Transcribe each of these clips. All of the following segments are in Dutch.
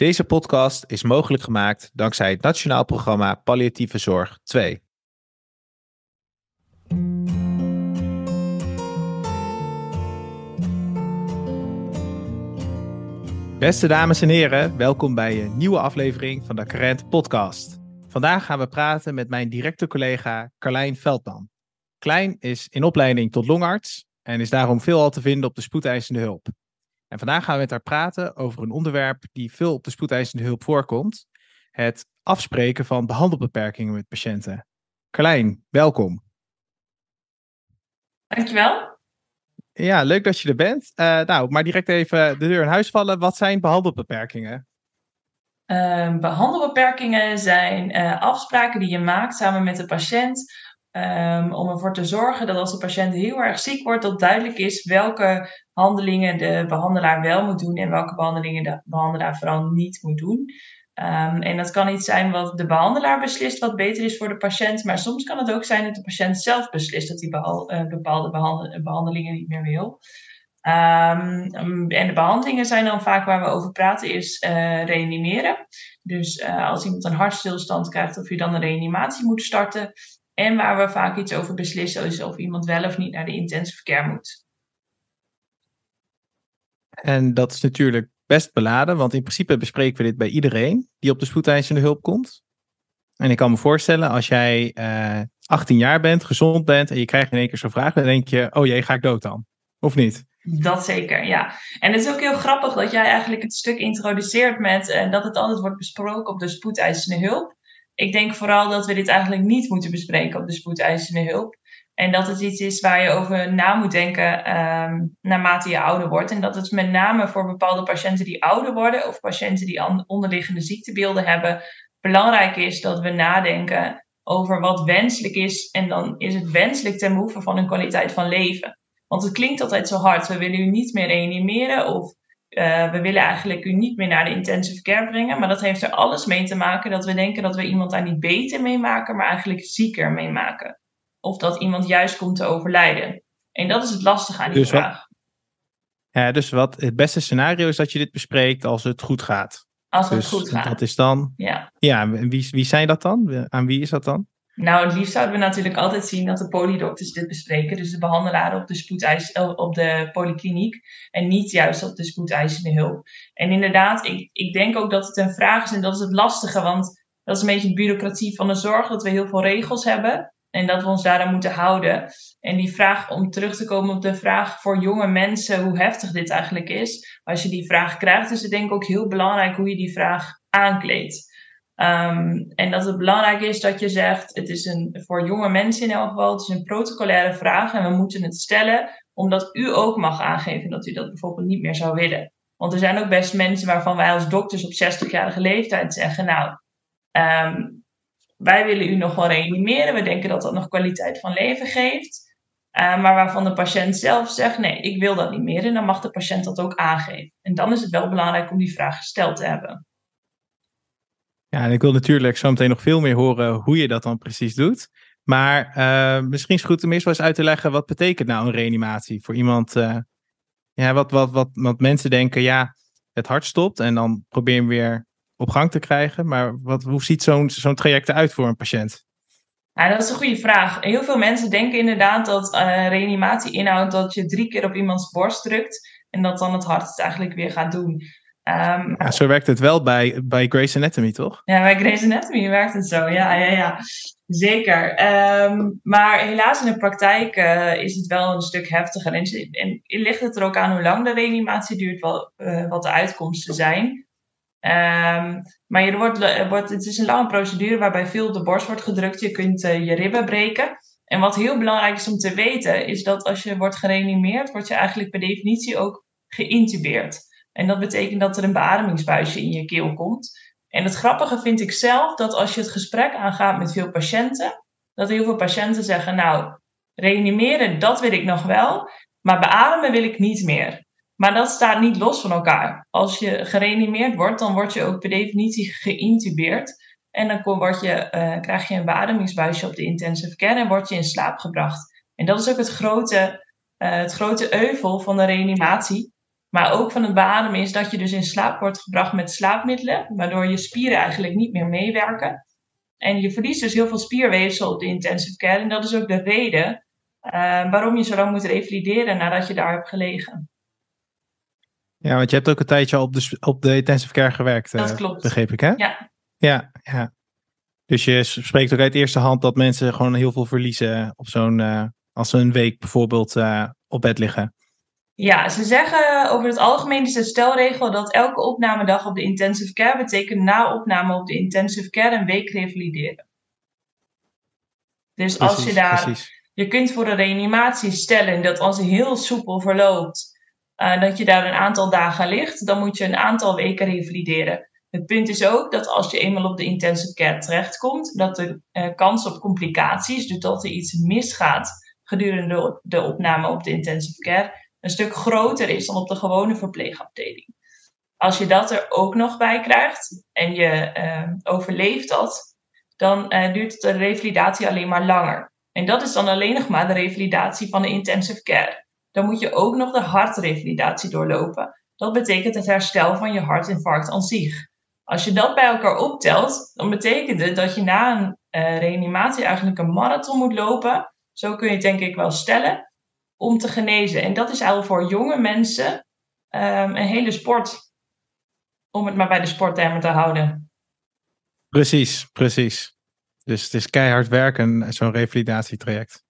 Deze podcast is mogelijk gemaakt dankzij het Nationaal Programma Palliatieve Zorg 2. Beste dames en heren, welkom bij een nieuwe aflevering van de Current Podcast. Vandaag gaan we praten met mijn directe collega Carlijn Veldman. Klein is in opleiding tot longarts en is daarom veelal te vinden op de spoedeisende hulp. En vandaag gaan we met haar praten over een onderwerp die veel op de spoedeisende hulp voorkomt: het afspreken van behandelbeperkingen met patiënten. Carlijn, welkom. Dankjewel. Ja, leuk dat je er bent. Uh, nou, maar direct even de deur in huis vallen. Wat zijn behandelbeperkingen? Uh, behandelbeperkingen zijn uh, afspraken die je maakt samen met de patiënt Um, om ervoor te zorgen dat als de patiënt heel erg ziek wordt, dat duidelijk is welke handelingen de behandelaar wel moet doen en welke behandelingen de behandelaar vooral niet moet doen. Um, en dat kan iets zijn wat de behandelaar beslist wat beter is voor de patiënt, maar soms kan het ook zijn dat de patiënt zelf beslist dat hij uh, bepaalde behandel behandelingen niet meer wil. Um, en de behandelingen zijn dan vaak waar we over praten, is uh, reanimeren. Dus uh, als iemand een hartstilstand krijgt, of je dan een reanimatie moet starten. En waar we vaak iets over beslissen is of iemand wel of niet naar de intensive care moet. En dat is natuurlijk best beladen, want in principe bespreken we dit bij iedereen die op de spoedeisende hulp komt. En ik kan me voorstellen, als jij uh, eh, 18 jaar bent, gezond bent en je krijgt in één keer zo'n vraag, dan denk je, oh jee, ga ik dood dan? Of niet? Dat zeker, ja. En het is ook heel grappig dat jij eigenlijk het stuk introduceert met uh, dat het altijd wordt besproken op de spoedeisende hulp ik denk vooral dat we dit eigenlijk niet moeten bespreken op de spoedeisende hulp. En dat het iets is waar je over na moet denken um, naarmate je ouder wordt. En dat het met name voor bepaalde patiënten die ouder worden of patiënten die onderliggende ziektebeelden hebben, belangrijk is dat we nadenken over wat wenselijk is. En dan is het wenselijk ten behoeve van hun kwaliteit van leven. Want het klinkt altijd zo hard. We willen u niet meer reanimeren of uh, we willen eigenlijk u niet meer naar de intensive care brengen. Maar dat heeft er alles mee te maken dat we denken dat we iemand daar niet beter mee maken, maar eigenlijk zieker mee maken. Of dat iemand juist komt te overlijden. En dat is het lastige aan die dus vraag. Wat, ja, dus wat het beste scenario is dat je dit bespreekt als het goed gaat. Als het dus goed gaat. Dat is dan. Ja. Ja, wie, wie zijn dat dan? Aan wie is dat dan? Nou, het liefst zouden we natuurlijk altijd zien dat de polydokters dit bespreken. Dus de behandelaren op de, spoedeis, eh, op de polykliniek. En niet juist op de spoedeisende hulp. En inderdaad, ik, ik denk ook dat het een vraag is. En dat is het lastige. Want dat is een beetje de bureaucratie van de zorg. Dat we heel veel regels hebben. En dat we ons daaraan moeten houden. En die vraag, om terug te komen op de vraag voor jonge mensen, hoe heftig dit eigenlijk is. Als je die vraag krijgt, is het denk ik ook heel belangrijk hoe je die vraag aankleedt. Um, en dat het belangrijk is dat je zegt, het is een, voor jonge mensen in elk geval, het is een protocolaire vraag en we moeten het stellen omdat u ook mag aangeven dat u dat bijvoorbeeld niet meer zou willen. Want er zijn ook best mensen waarvan wij als dokters op 60-jarige leeftijd zeggen, nou, um, wij willen u nog wel reanimeren, we denken dat dat nog kwaliteit van leven geeft. Uh, maar waarvan de patiënt zelf zegt, nee, ik wil dat niet meer en dan mag de patiënt dat ook aangeven. En dan is het wel belangrijk om die vraag gesteld te hebben. Ja, en ik wil natuurlijk zo meteen nog veel meer horen hoe je dat dan precies doet. Maar uh, misschien is het goed om eerst wel eens uit te leggen, wat betekent nou een reanimatie voor iemand? Uh, ja, wat, wat, wat, wat mensen denken, ja, het hart stopt en dan probeer je hem weer op gang te krijgen. Maar wat, hoe ziet zo'n zo'n traject eruit voor een patiënt? Ja, dat is een goede vraag. Heel veel mensen denken inderdaad dat uh, reanimatie inhoudt dat je drie keer op iemands borst drukt en dat dan het hart het eigenlijk weer gaat doen. Um, ja, zo werkt het wel bij, bij Grey's Anatomy, toch? Ja, bij Grey's Anatomy werkt het zo. Ja, ja, ja. Zeker. Um, maar helaas in de praktijk uh, is het wel een stuk heftiger. En, en, ligt het er ook aan hoe lang de reanimatie duurt, wat, uh, wat de uitkomsten zijn. Um, maar je wordt, wordt, het is een lange procedure waarbij veel op de borst wordt gedrukt. Je kunt uh, je ribben breken. En wat heel belangrijk is om te weten, is dat als je wordt gereanimeerd, word je eigenlijk per definitie ook geïntubeerd. En dat betekent dat er een beademingsbuisje in je keel komt. En het grappige vind ik zelf dat als je het gesprek aangaat met veel patiënten, dat heel veel patiënten zeggen: Nou, reanimeren, dat wil ik nog wel, maar beademen wil ik niet meer. Maar dat staat niet los van elkaar. Als je gereanimeerd wordt, dan word je ook per definitie geïntubeerd. En dan word je, uh, krijg je een beademingsbuisje op de intensive care en word je in slaap gebracht. En dat is ook het grote, uh, het grote euvel van de reanimatie Maar ook van het beademen is dat je dus in slaap wordt gebracht met slaapmiddelen, waardoor je spieren eigenlijk niet meer meewerken. En je verliest dus heel veel spierweefsel op de intensive care. En dat is ook de reden uh, waarom je zo lang moet revalideren nadat je daar hebt gelegen. Ja, want je hebt ook een tijdje op de, op de intensive care gewerkt. Dat uh, klopt. Begreep ik, hè? Ja. Ja, ja. Dus je spreekt ook uit eerste hand dat mensen gewoon heel veel verliezen op zo'n, uh, als ze een week bijvoorbeeld op bed liggen. Ja, ze zeggen over het algemeen is de stelregel dat elke opnamedag op de intensive care betekent na opname op de intensive care een week revalideren. Dus precies, als je daar, precies. je kunt voor een reanimatie stellen dat als het heel soepel verloopt, uh, dat je daar een aantal dagen ligt, dan moet je een aantal weken revalideren. Het punt is ook dat als je eenmaal op de intensive care terechtkomt, dat de uh, kans op complicaties, dus dat er iets misgaat gedurende de opname op de intensive care, een stuk groter is dan op de gewone verpleegafdeling. Als je dat er ook nog bij krijgt en je uh, overleeft dat, dan uh, duurt de revalidatie alleen maar langer. En dat is dan alleen nog maar de revalidatie van de intensive care. Dan moet je ook nog de hartrevalidatie doorlopen. Dat betekent het herstel van je hartinfarct aan zich. Als je dat bij elkaar optelt, dan betekent het dat je na een uh, reanimatie eigenlijk een marathon moet lopen. Zo kun je het denk ik wel stellen om te genezen. En dat is eigenlijk voor jonge mensen um, een hele sport. Om het maar bij de sporttermen te houden. Precies, precies. Dus het is keihard werken, zo'n revalidatietraject.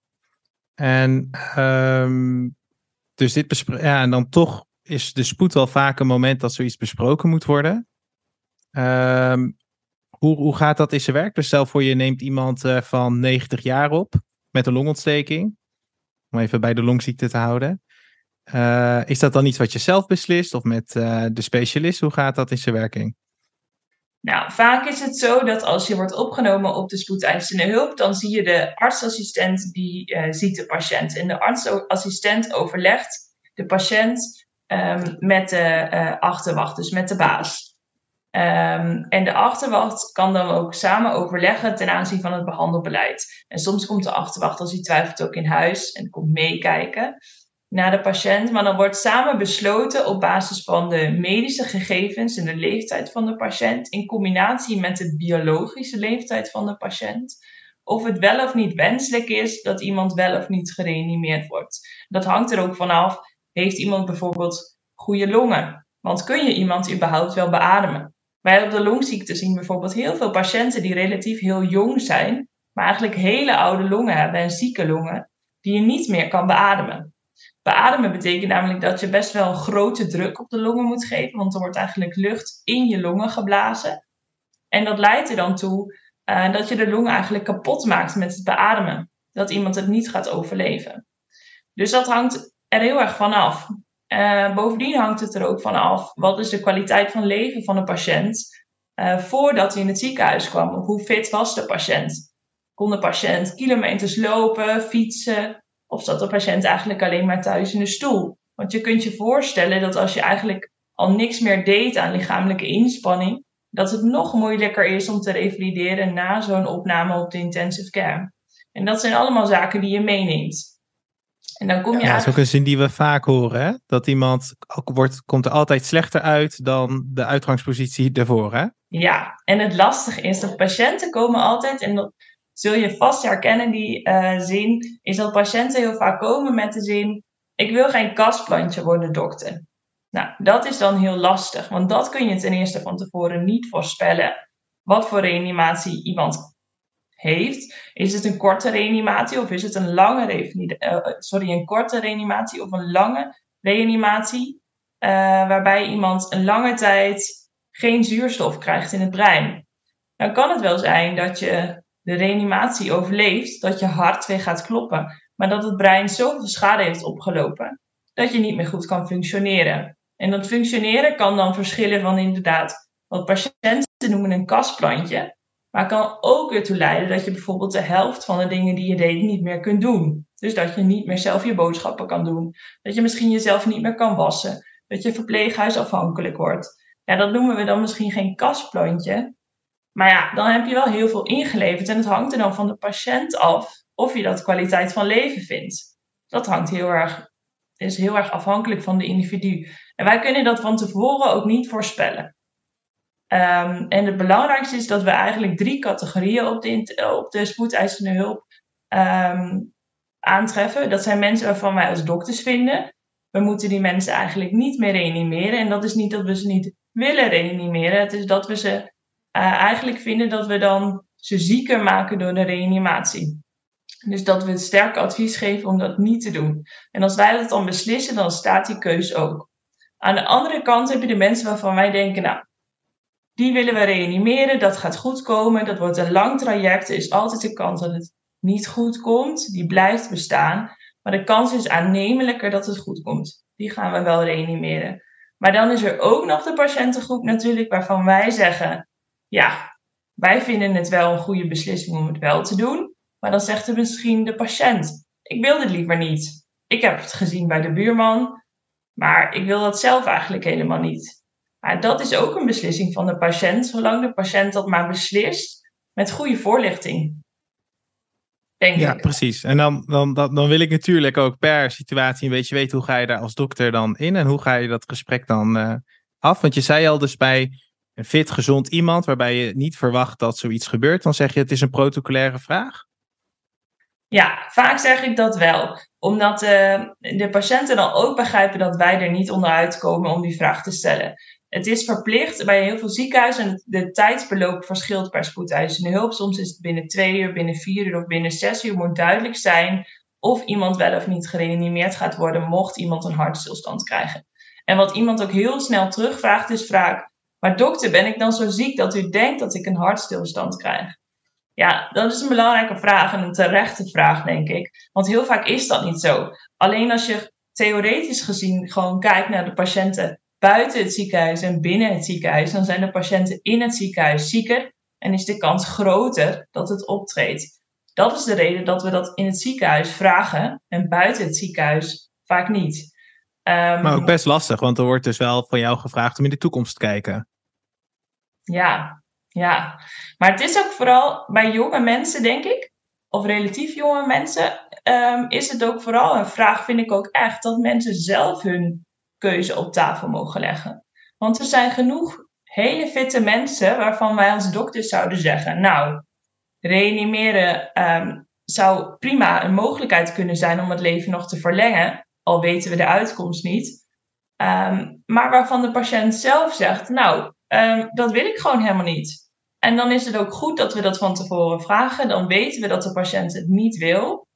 En, um, dus dit ja, en dan toch is de spoed wel vaak een moment dat zoiets besproken moet worden. Um, hoe, hoe gaat dat in zijn werk? Dus stel voor je neemt iemand uh, van 90 jaar op met een longontsteking om even bij de longziekte te houden. Uh, is dat dan iets wat je zelf beslist of met uh, de specialist? Hoe gaat dat in zijn werking? Nou, vaak is het zo dat als je wordt opgenomen op de spoedeisende hulp, dan zie je de artsassistent die uh, ziet de patiënt. En de artsassistent overlegt de patiënt um, met de achterwacht, dus met de baas. Um, en de achterwacht kan dan ook samen overleggen ten aanzien van het behandelbeleid. En soms komt de achterwacht als hij twijfelt ook in huis en komt meekijken naar de patiënt. Maar dan wordt samen besloten op basis van de medische gegevens en de leeftijd van de patiënt, in combinatie met de biologische leeftijd van de patiënt, of het wel of niet wenselijk is dat iemand wel of niet gereanimeerd wordt. Dat hangt er ook vanaf, heeft iemand bijvoorbeeld goede longen? Want kun je iemand überhaupt wel beademen? Wij op de longziekte zien bijvoorbeeld heel veel patiënten die relatief heel jong zijn, maar eigenlijk hele oude longen hebben en zieke longen, die je niet meer kan beademen. Beademen betekent namelijk dat je best wel grote druk op de longen moet geven, want er wordt eigenlijk lucht in je longen geblazen. En dat leidt er dan toe uh, dat je de longen eigenlijk kapot maakt met het beademen. Dat iemand het niet gaat overleven. Dus dat hangt er heel erg van af. Uh, bovendien hangt het er ook van af wat is de kwaliteit van leven van de patiënt uh, voordat hij in het ziekenhuis kwam. Hoe fit was de patiënt? Kon de patiënt kilometers lopen, fietsen? Of zat de patiënt eigenlijk alleen maar thuis in de stoel? Want je kunt je voorstellen dat als je eigenlijk al niks meer deed aan lichamelijke inspanning, dat het nog moeilijker is om te revalideren na zo'n opname op de intensive care. En dat zijn allemaal zaken die je meeneemt. En dan kom je ja, dat is ook een zin die we vaak horen, hè? Dat iemand wordt, komt er altijd slechter uit dan de uitgangspositie daarvoor, hè? Ja, en het lastige is dat patiënten komen altijd, en dat zul je vast herkennen, die uh, zin, is dat patiënten heel vaak komen met de zin, ik wil geen kastplantje worden, dokter. Nou, dat is dan heel lastig, want dat kun je ten eerste van tevoren niet voorspellen. Wat voor reanimatie iemand heeft. Is het een korte reanimatie of is het een lange uh, sorry, een korte reanimatie of een lange reanimatie? Uh, waarbij iemand een lange tijd geen zuurstof krijgt in het brein. Dan kan het wel zijn dat je de reanimatie overleeft, dat je hart weer gaat kloppen, maar dat het brein zoveel schade heeft opgelopen dat je niet meer goed kan functioneren. En dat functioneren kan dan verschillen van inderdaad wat patiënten noemen een kastplantje. Maar kan ook ertoe leiden dat je bijvoorbeeld de helft van de dingen die je deed niet meer kunt doen. Dus dat je niet meer zelf je boodschappen kan doen. Dat je misschien jezelf niet meer kan wassen. Dat je verpleeghuisafhankelijk wordt. Ja, dat noemen we dan misschien geen kastplantje. Maar ja, dan heb je wel heel veel ingeleverd. En het hangt er dan van de patiënt af of je dat kwaliteit van leven vindt. Dat hangt heel erg is heel erg afhankelijk van de individu. En wij kunnen dat van tevoren ook niet voorspellen. Um, en het belangrijkste is dat we eigenlijk drie categorieën op de, op de spoedeisende hulp um, aantreffen. Dat zijn mensen waarvan wij als dokters vinden, we moeten die mensen eigenlijk niet meer reanimeren. En dat is niet dat we ze niet willen reanimeren. Het is dat we ze uh, eigenlijk vinden dat we dan ze zieker maken door de reanimatie. Dus dat we het sterk advies geven om dat niet te doen. En als wij dat dan beslissen, dan staat die keus ook. Aan de andere kant heb je de mensen waarvan wij denken, nou, die willen we reanimeren, dat gaat goed komen, dat wordt een lang traject, er is altijd de kans dat het niet goed komt, die blijft bestaan, maar de kans is aannemelijker dat het goed komt. Die gaan we wel reanimeren. Maar dan is er ook nog de patiëntengroep natuurlijk waarvan wij zeggen, ja, wij vinden het wel een goede beslissing om het wel te doen, maar dan zegt er misschien de patiënt, ik wil dit liever niet. Ik heb het gezien bij de buurman, maar ik wil dat zelf eigenlijk helemaal niet. Maar dat is ook een beslissing van de patiënt, zolang de patiënt dat maar beslist met goede voorlichting. Denk ja, precies. En dan, dan, dan, dan wil ik natuurlijk ook per situatie een beetje weten hoe ga je daar als dokter dan in en hoe ga je dat gesprek dan uh, af. Want je zei al dus bij een fit, gezond iemand waarbij je niet verwacht dat zoiets gebeurt, dan zeg je het is een protocolaire vraag. Ja, vaak zeg ik dat wel. Omdat uh, de patiënten dan ook begrijpen dat wij er niet onderuit komen om die vraag te stellen. Het is verplicht bij heel veel ziekenhuizen en de tijdsbeloop verschilt per spoedeisende hulp. Soms is het binnen twee uur, binnen vier uur of binnen zes uur moet duidelijk zijn of iemand wel of niet gereanimeerd gaat worden mocht iemand een hartstilstand krijgen. En wat iemand ook heel snel terugvraagt is vaak, maar dokter, ben ik dan zo ziek dat u denkt dat ik een hartstilstand krijg? Ja, dat is een belangrijke vraag en een terechte vraag, denk ik. Want heel vaak is dat niet zo. Alleen als je theoretisch gezien gewoon kijkt naar de patiënten buiten het ziekenhuis en binnen het ziekenhuis, dan zijn de patiënten in het ziekenhuis zieker en is de kans groter dat het optreedt. Dat is de reden dat we dat in het ziekenhuis vragen en buiten het ziekenhuis vaak niet. Um, maar ook best lastig, want er wordt dus wel van jou gevraagd om in de toekomst te kijken. Ja, ja. Maar het is ook vooral bij jonge mensen, denk ik, of relatief jonge mensen, um, is het ook vooral een vraag, vind ik ook echt, dat mensen zelf hun keuze op tafel mogen leggen. Want er zijn genoeg hele fitte mensen waarvan wij als dokters zouden zeggen: Nou, reanimeren um, zou prima een mogelijkheid kunnen zijn om het leven nog te verlengen, al weten we de uitkomst niet. Um, maar waarvan de patiënt zelf zegt: Nou, um, dat wil ik gewoon helemaal niet. En dan is het ook goed dat we dat van tevoren vragen. Dan weten we dat de patiënt het niet wil.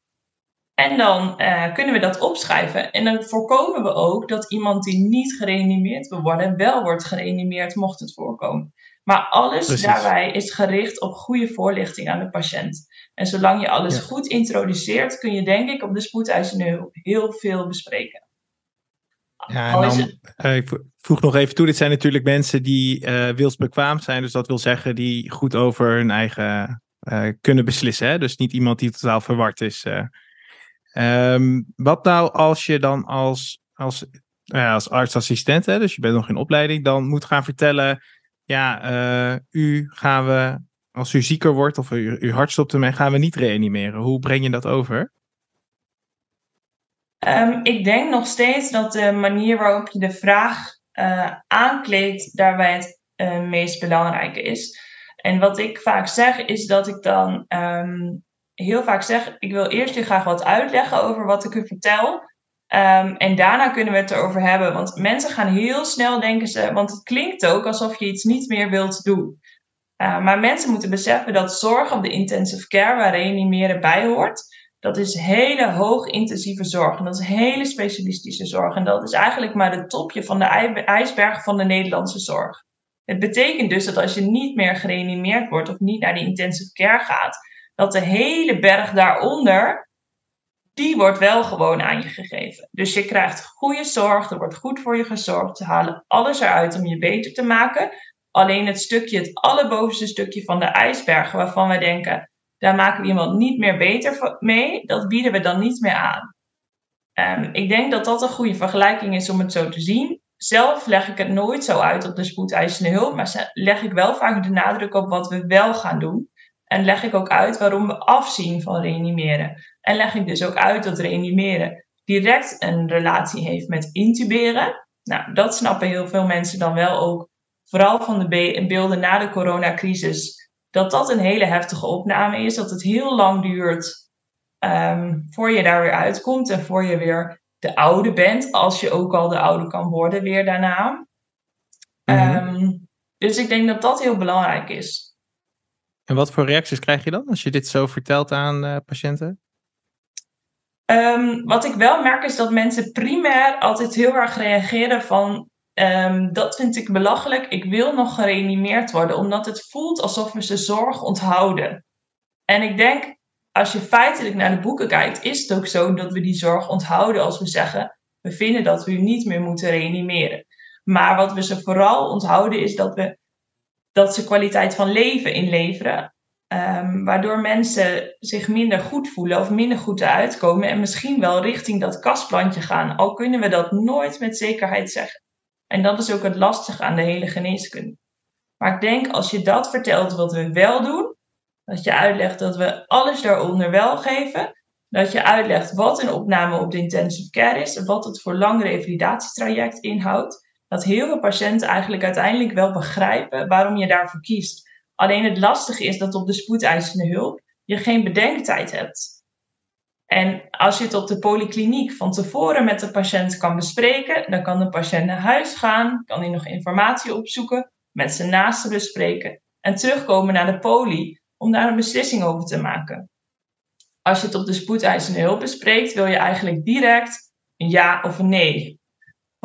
En dan uh, kunnen we dat opschrijven. En dan voorkomen we ook dat iemand die niet gereanimeerd wil worden, wel wordt gereanimeerd, mocht het voorkomen. Maar alles daarbij is gericht op goede voorlichting aan de patiënt. En zolang je alles goed introduceert, kun je denk ik op de spoedeisende hulp heel veel bespreken. Ja, en dan, uh, ik voeg nog even toe, dit zijn natuurlijk mensen die uh, wilsbekwaam zijn. Dus dat wil zeggen die goed over hun eigen kunnen beslissen. Hè? Dus niet iemand die totaal verward is Ehm, wat nou als je dan als, als, nou ja, als artsassistent, hè, dus je bent nog in opleiding, dan moet gaan vertellen, ja, uh, u gaan we, als u zieker wordt of u, uw hart stopt ermee, gaan we niet reanimeren. Hoe breng je dat over? Um, ik denk nog steeds dat de manier waarop je de vraag uh, aankleedt daarbij het uh, meest belangrijke is. En wat ik vaak zeg is dat ik dan um, heel vaak zeg, ik wil eerst je graag wat uitleggen over wat ik u vertel. Um, en daarna kunnen we het erover hebben. Want mensen gaan heel snel denken ze, want het klinkt ook alsof je iets niet meer wilt doen. Uh, maar mensen moeten beseffen dat zorg op de intensive care, waar reanimeren bij hoort, dat is hele hoog intensieve zorg. En dat is hele specialistische zorg. En dat is eigenlijk maar het topje van de ijsberg van de Nederlandse zorg. Het betekent dus dat als je niet meer gereanimeerd wordt of niet naar die intensive care gaat, dat de hele berg daaronder, die wordt wel gewoon aan je gegeven. Dus je krijgt goede zorg, er wordt goed voor je gezorgd. Ze halen alles eruit om je beter te maken. Alleen het stukje, het allerbovenste stukje van de ijsberg, waarvan we denken, daar maken we iemand niet meer beter mee, dat bieden we dan niet meer aan. Um, ik denk dat dat een goede vergelijking is om het zo te zien. Zelf leg ik het nooit zo uit op de spoedeisende hulp, maar leg ik wel vaak de nadruk op wat we wel gaan doen. En leg ik ook uit waarom we afzien van reanimeren. En leg ik dus ook uit dat reanimeren direct een relatie heeft met intuberen. Nou, dat snappen heel veel mensen dan wel ook, vooral van de beelden na de coronacrisis, dat dat een hele heftige opname is, dat het heel lang duurt um, voor je daar weer uitkomt en voor je weer de oude bent, als je ook al de oude kan worden weer daarna. Mm dus ik denk dat dat heel belangrijk is. En wat voor reacties krijg je dan als je dit zo vertelt aan uh, patiënten? Um, wat ik wel merk is dat mensen primair altijd heel erg reageren van um, dat vind ik belachelijk, ik wil nog gereanimeerd worden, omdat het voelt alsof we ze zorg onthouden. En ik denk, als je feitelijk naar de boeken kijkt, is het ook zo dat we die zorg onthouden als we zeggen, we vinden dat we u niet meer moeten reanimeren. Maar wat we ze vooral onthouden is dat, we, dat ze kwaliteit van leven inleveren. Um, waardoor mensen zich minder goed voelen of minder goed eruit komen en misschien wel richting dat kastplantje gaan. Al kunnen we dat nooit met zekerheid zeggen. En dat is ook het lastige aan de hele geneeskunde. Maar ik denk als je dat vertelt wat we wel doen, dat je uitlegt dat we alles daaronder wel geven, dat je uitlegt wat een opname op de intensive care is wat het voor lang revalidatietraject inhoudt, dat heel veel patiënten eigenlijk uiteindelijk wel begrijpen waarom je daarvoor kiest. Alleen het lastige is dat op de spoedeisende hulp je geen bedenktijd hebt. En als je het op de polykliniek van tevoren met de patiënt kan bespreken, dan kan de patiënt naar huis gaan, kan hij nog informatie opzoeken, met zijn naasten bespreken en terugkomen naar de poli om daar een beslissing over te maken. Als je het op de spoedeisende hulp bespreekt, wil je eigenlijk direct een ja of een nee.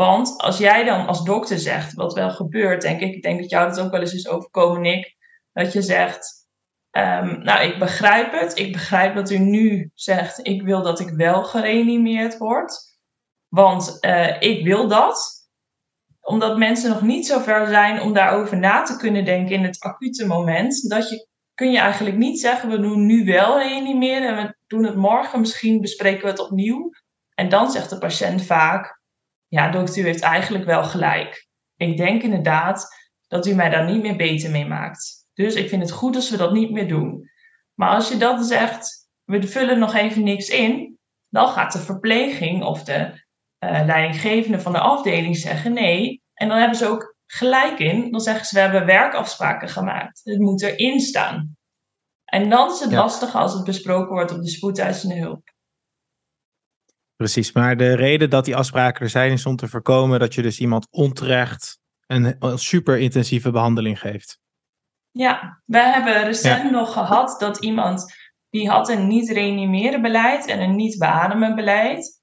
Want als jij dan als dokter zegt, wat wel gebeurt, denk ik, ik denk dat jou dat ook wel eens is overkomen, Nick, dat je zegt, um, nou, ik begrijp het. Ik begrijp dat u nu zegt, ik wil dat ik wel gereanimeerd word. Want uh, ik wil dat. Omdat mensen nog niet zo ver zijn om daarover na te kunnen denken in het acute moment. Dat je, kun je eigenlijk niet zeggen, we doen nu wel reanimeren en we doen het morgen, misschien bespreken we het opnieuw. En dan zegt de patiënt vaak, ja dokter, u heeft eigenlijk wel gelijk. Ik denk inderdaad dat u mij daar niet meer beter mee maakt. Dus ik vind het goed als we dat niet meer doen. Maar als je dat zegt, we vullen nog even niks in, dan gaat de verpleging of de uh, leidinggevende van de afdeling zeggen nee. En dan hebben ze ook gelijk in. Dan zeggen ze, we hebben werkafspraken gemaakt. Het moet erin staan. En dan is het ja. lastig als het besproken wordt op de spoedeisende hulp. Precies, maar de reden dat die afspraken er zijn is om te voorkomen dat je dus iemand onterecht een super intensieve behandeling geeft. Ja, we hebben recent nog gehad dat iemand die had een niet reanimeren beleid en een niet beademen beleid.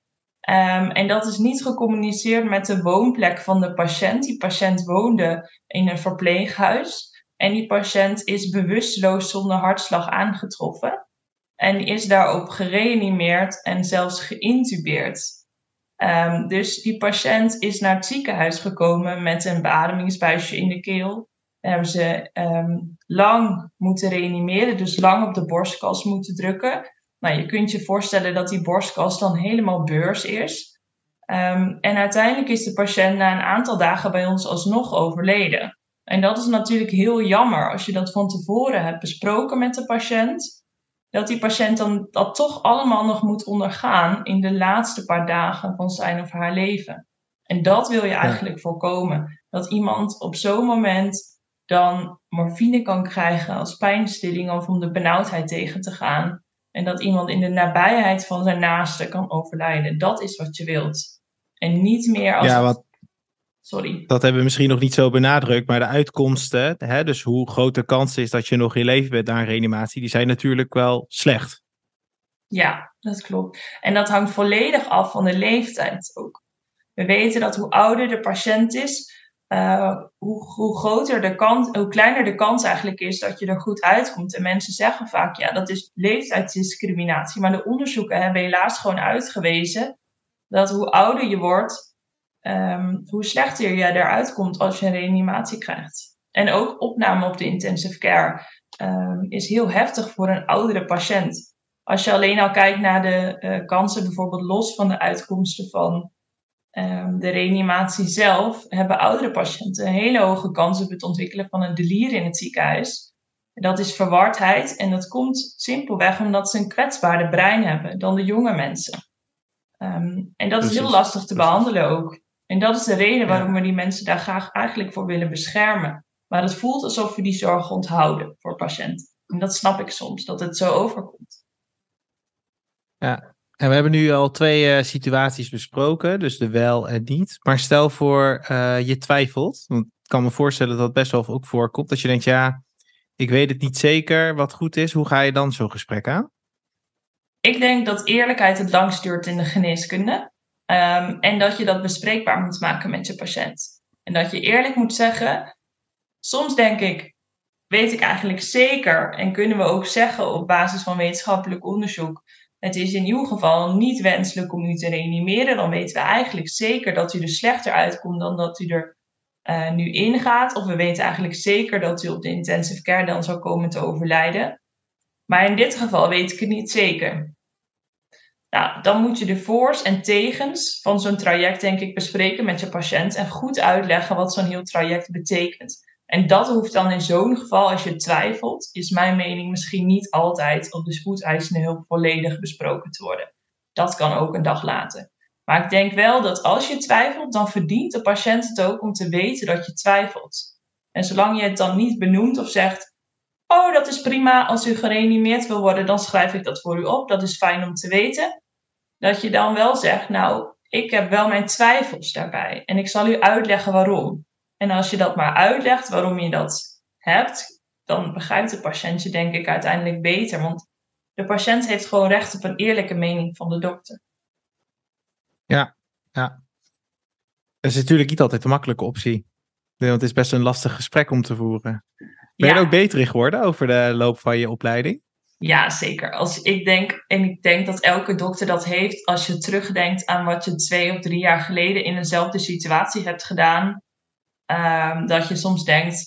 Um, en dat is niet gecommuniceerd met de woonplek van de patiënt. Die patiënt woonde in een verpleeghuis. En die patiënt is bewusteloos zonder hartslag aangetroffen. En is daarop gereanimeerd en zelfs geïntubeerd. Um, dus die patiënt is naar het ziekenhuis gekomen met een beademingsbuisje in de keel hebben ze um, lang moeten reanimeren, dus lang op de borstkas moeten drukken. Nou, je kunt je voorstellen dat die borstkas dan helemaal beurs is. Um, en uiteindelijk is de patiënt na een aantal dagen bij ons alsnog overleden. En dat is natuurlijk heel jammer als je dat van tevoren hebt besproken met de patiënt. Dat die patiënt dan dat toch allemaal nog moet ondergaan in de laatste paar dagen van zijn of haar leven. En dat wil je eigenlijk voorkomen. Dat iemand op zo'n moment dan morfine kan krijgen als pijnstilling of om de benauwdheid tegen te gaan. En dat iemand in de nabijheid van zijn naaste kan overlijden. Dat is wat je wilt. En niet meer als. Ja, wat, Sorry. Dat hebben we misschien nog niet zo benadrukt, maar de uitkomsten, hè, dus hoe groot de kans is dat je nog in leven bent na een reanimatie, die zijn natuurlijk wel slecht. Ja, dat klopt. En dat hangt volledig af van de leeftijd ook. We weten dat hoe ouder de patiënt is, uh, hoe, hoe, groter de kans, hoe kleiner de kans eigenlijk is dat je er goed uitkomt. En mensen zeggen vaak, ja, dat is leeftijdsdiscriminatie. Maar de onderzoeken hebben helaas gewoon uitgewezen dat hoe ouder je wordt, um, hoe slechter je eruit komt als je een reanimatie krijgt. En ook opname op de intensive care um, is heel heftig voor een oudere patiënt. Als je alleen al kijkt naar de uh, kansen, bijvoorbeeld los van de uitkomsten van um, de reanimatie zelf hebben oudere patiënten een hele hoge kans op het ontwikkelen van een delier in het ziekenhuis. dat is verwardheid en dat komt simpelweg omdat ze een kwetsbaarder brein hebben dan de jonge mensen. Ehm, en dat is heel lastig te behandelen ook. En dat is de reden waarom we die mensen daar graag eigenlijk voor willen beschermen. Maar het voelt alsof we die zorg onthouden voor patiënten. En dat snap ik soms, dat het zo overkomt. Ja, en we hebben nu al twee uh, situaties besproken, dus de wel en niet. Maar stel voor uh, je twijfelt, want ik kan me voorstellen dat dat best wel ook voorkomt. Dat je denkt, ja, ik weet het niet zeker wat goed is. Hoe ga je dan zo'n gesprek aan? Ik denk dat eerlijkheid het langst duurt in de geneeskunde. Um, en dat je dat bespreekbaar moet maken met je patiënt. En dat je eerlijk moet zeggen, soms denk ik, weet ik eigenlijk zeker en kunnen we ook zeggen op basis van wetenschappelijk onderzoek, het is in uw geval niet wenselijk om u te reanimeren, dan weten we eigenlijk zeker dat u er slechter uitkomt dan dat u er uh, nu ingaat. Of we weten eigenlijk zeker dat u op de intensive care dan zou komen te overlijden. Maar in dit geval weet ik het niet zeker. Nou, dan moet je de voor's en tegens van zo'n traject, denk ik, bespreken met je patiënt en goed uitleggen wat zo'n heel traject betekent. En dat hoeft dan in zo'n geval, als je twijfelt, is mijn mening misschien niet altijd op de spoedeisende hulp volledig besproken te worden. Dat kan ook een dag later. Maar ik denk wel dat als je twijfelt, dan verdient de patiënt het ook om te weten dat je twijfelt. En zolang je het dan niet benoemt of zegt: Oh, dat is prima, als u gereanimeerd wil worden, dan schrijf ik dat voor u op. Dat is fijn om te weten. Dat je dan wel zegt: Nou, ik heb wel mijn twijfels daarbij en ik zal u uitleggen waarom. En als je dat maar uitlegt waarom je dat hebt, dan begrijpt de patiënt je denk ik uiteindelijk beter. Want de patiënt heeft gewoon recht op een eerlijke mening van de dokter. Ja, ja. Dat is natuurlijk niet altijd een makkelijke optie. Want het is best een lastig gesprek om te voeren. Ben je er ook beter in geworden over de loop van je opleiding? Ja, zeker. Als ik denk, en ik denk dat elke dokter dat heeft, als je terugdenkt aan wat je twee of drie jaar geleden in dezelfde situatie hebt gedaan, um, dat je soms denkt,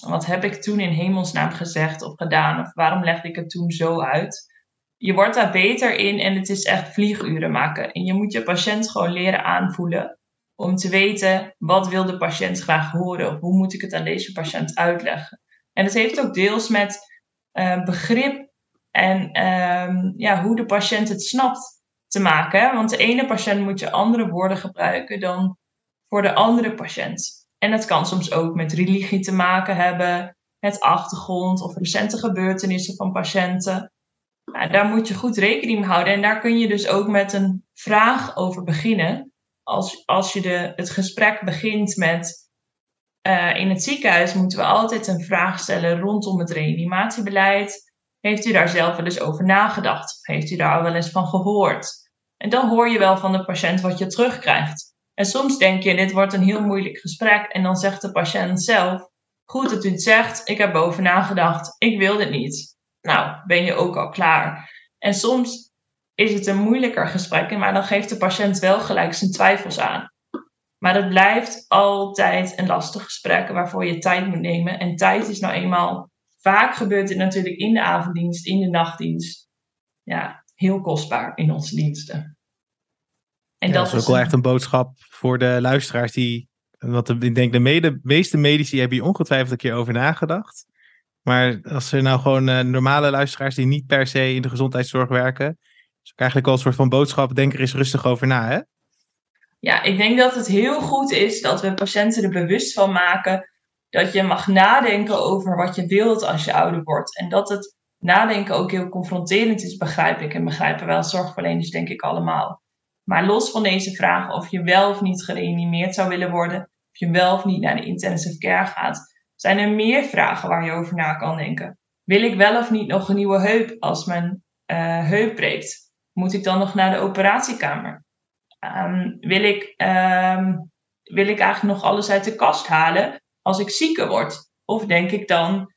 wat heb ik toen in hemelsnaam gezegd of gedaan? Of waarom legde ik het toen zo uit? Je wordt daar beter in en het is echt vlieguren maken. En je moet je patiënt gewoon leren aanvoelen om te weten wat wil de patiënt graag horen of hoe moet ik het aan deze patiënt uitleggen. En het heeft ook deels met uh, begrip en um, ja, hoe de patiënt het snapt te maken. Want de ene patiënt moet je andere woorden gebruiken dan voor de andere patiënt. En het kan soms ook met religie te maken hebben, met achtergrond of recente gebeurtenissen van patiënten. Daar moet je goed rekening mee houden. En daar kun je dus ook met een vraag over beginnen. Als, als je de, het gesprek begint met. Uh, in het ziekenhuis moeten we altijd een vraag stellen rondom het reanimatiebeleid. Heeft u daar zelf wel eens over nagedacht? Heeft u daar al wel eens van gehoord? En dan hoor je wel van de patiënt wat je terugkrijgt. En soms denk je, dit wordt een heel moeilijk gesprek. En dan zegt de patiënt zelf, goed dat u het zegt, ik heb boven nagedacht, ik wil dit niet. Nou, ben je ook al klaar. En soms is het een moeilijker gesprek, maar dan geeft de patiënt wel gelijk zijn twijfels aan. Maar het blijft altijd een lastig gesprek waarvoor je tijd moet nemen. En tijd is nou eenmaal, vaak gebeurt het natuurlijk in de avonddienst, in de nachtdienst. Ja, heel kostbaar in onze diensten. En dat, is ook wel echt een boodschap voor de luisteraars die. Want ik denk de meeste medici hebben hier ongetwijfeld een keer over nagedacht. Maar als er nou gewoon uh, normale luisteraars die niet per se in de gezondheidszorg werken, is ook eigenlijk wel een soort van boodschap. Denk er eens rustig over na, hè? Ja, ik denk dat het heel goed is dat we patiënten er bewust van maken dat je mag nadenken over wat je wilt als je ouder wordt. En dat het nadenken ook heel confronterend is, begrijp ik. En begrijpen wel zorgverleners, denk ik allemaal. Maar los van deze vraag of je wel of niet gereanimeerd zou willen worden, of je wel of niet naar de intensive care gaat, zijn er meer vragen waar je over na kan denken. Wil ik wel of niet nog een nieuwe heup als mijn uh, heup breekt? Moet ik dan nog naar de operatiekamer? Um, wil, ik, um, wil ik eigenlijk nog alles uit de kast halen als ik zieker word? Of denk ik dan,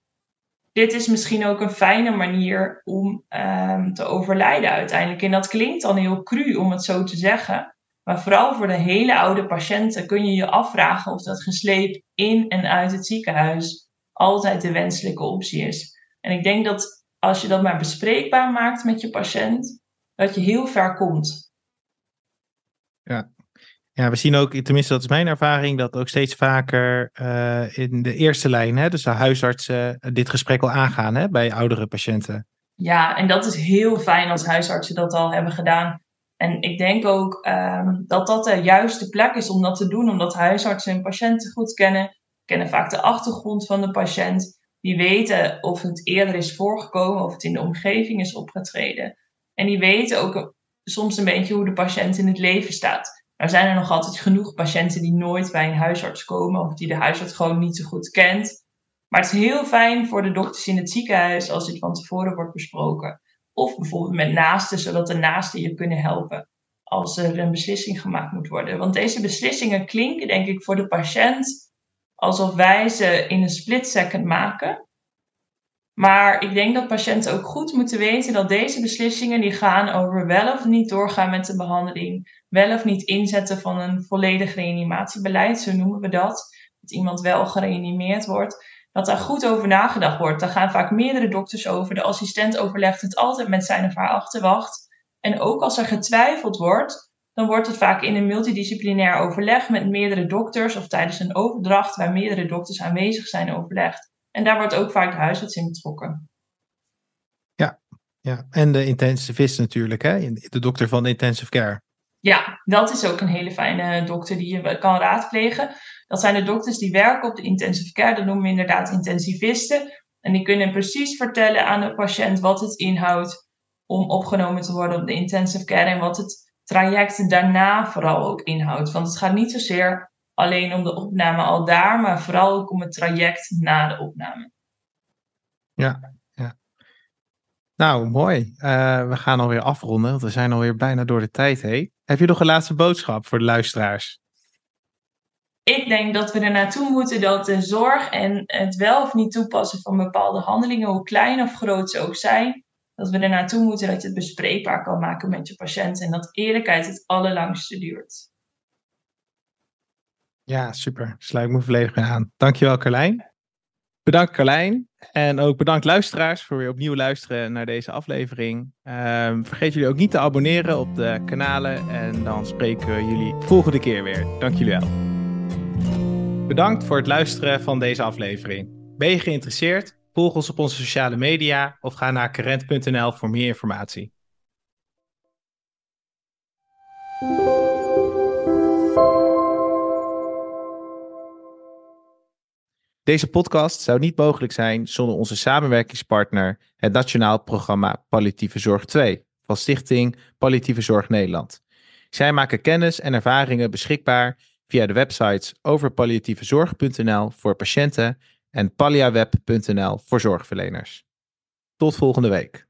dit is misschien ook een fijne manier om um, te overlijden uiteindelijk. En dat klinkt dan heel cru om het zo te zeggen. Maar vooral voor de hele oude patiënten kun je je afvragen of dat gesleep in en uit het ziekenhuis altijd de wenselijke optie is. En ik denk dat als je dat maar bespreekbaar maakt met je patiënt, dat je heel ver komt. Ja, we zien ook, tenminste dat is mijn ervaring, dat ook steeds vaker uh, in de eerste lijn, hè, dus de huisartsen, dit gesprek al aangaan hè, bij oudere patiënten. Ja, en dat is heel fijn als huisartsen dat al hebben gedaan. En ik denk ook um, dat dat de juiste plek is om dat te doen, omdat huisartsen hun patiënten goed kennen, kennen vaak de achtergrond van de patiënt. Die weten of het eerder is voorgekomen, of het in de omgeving is opgetreden. En die weten ook soms een beetje hoe de patiënt in het leven staat. Er zijn er nog altijd genoeg patiënten die nooit bij een huisarts komen of die de huisarts gewoon niet zo goed kent. Maar het is heel fijn voor de dokters in het ziekenhuis als dit van tevoren wordt besproken. Of bijvoorbeeld met naasten, zodat de naasten je kunnen helpen als er een beslissing gemaakt moet worden. Want deze beslissingen klinken, denk ik, voor de patiënt alsof wij ze in een split second maken. Maar ik denk dat patiënten ook goed moeten weten dat deze beslissingen die gaan over wel of niet doorgaan met de behandeling, wel of niet inzetten van een volledig reanimatiebeleid, zo noemen we dat, dat iemand wel gereanimeerd wordt, dat daar goed over nagedacht wordt. Daar gaan vaak meerdere dokters over. De assistent overlegt het altijd met zijn of haar achterwacht. En ook als er getwijfeld wordt, dan wordt het vaak in een multidisciplinair overleg met meerdere dokters of tijdens een overdracht waar meerdere dokters aanwezig zijn overlegd. En daar wordt ook vaak de huisarts in betrokken. Ja, ja. en de intensivist natuurlijk, hè? de dokter van de intensive care. Ja, dat is ook een hele fijne dokter die je kan raadplegen. Dat zijn de dokters die werken op de intensive care. Dat noemen we inderdaad intensivisten. En die kunnen precies vertellen aan de patiënt wat het inhoudt om opgenomen te worden op de intensive care. En wat het traject daarna vooral ook inhoudt. Want het gaat niet zozeer alleen om de opname al daar, maar vooral ook om het traject na de opname. Ja, ja. Nou, mooi. Uh, we gaan alweer afronden, want we zijn alweer bijna door de tijd heen. Heb je nog een laatste boodschap voor de luisteraars? Ik denk dat we er naartoe moeten dat de zorg en het wel of niet toepassen van bepaalde handelingen, hoe klein of groot ze ook zijn, dat we er naartoe moeten dat je het bespreekbaar kan maken met je patiënt en dat eerlijkheid het allerlangste duurt. Ja, super. Sluit me volledig aan. Dankjewel, Carlijn. Bedankt, Carlijn. En ook bedankt, luisteraars, voor weer opnieuw luisteren naar deze aflevering. Um, vergeet jullie ook niet te abonneren op de kanalen. En dan spreken we jullie volgende keer weer. Dank jullie wel. Bedankt voor het luisteren van deze aflevering. Ben je geïnteresseerd? Volg ons op onze sociale media of ga naar current.nl voor meer informatie. Deze podcast zou niet mogelijk zijn zonder onze samenwerkingspartner, het Nationaal Programma Palliatieve Zorg 2 van Stichting Palliatieve Zorg Nederland. Zij maken kennis en ervaringen beschikbaar via de websites overpalliatievezorg.nl voor patiënten en palliaweb.nl voor zorgverleners. Tot volgende week.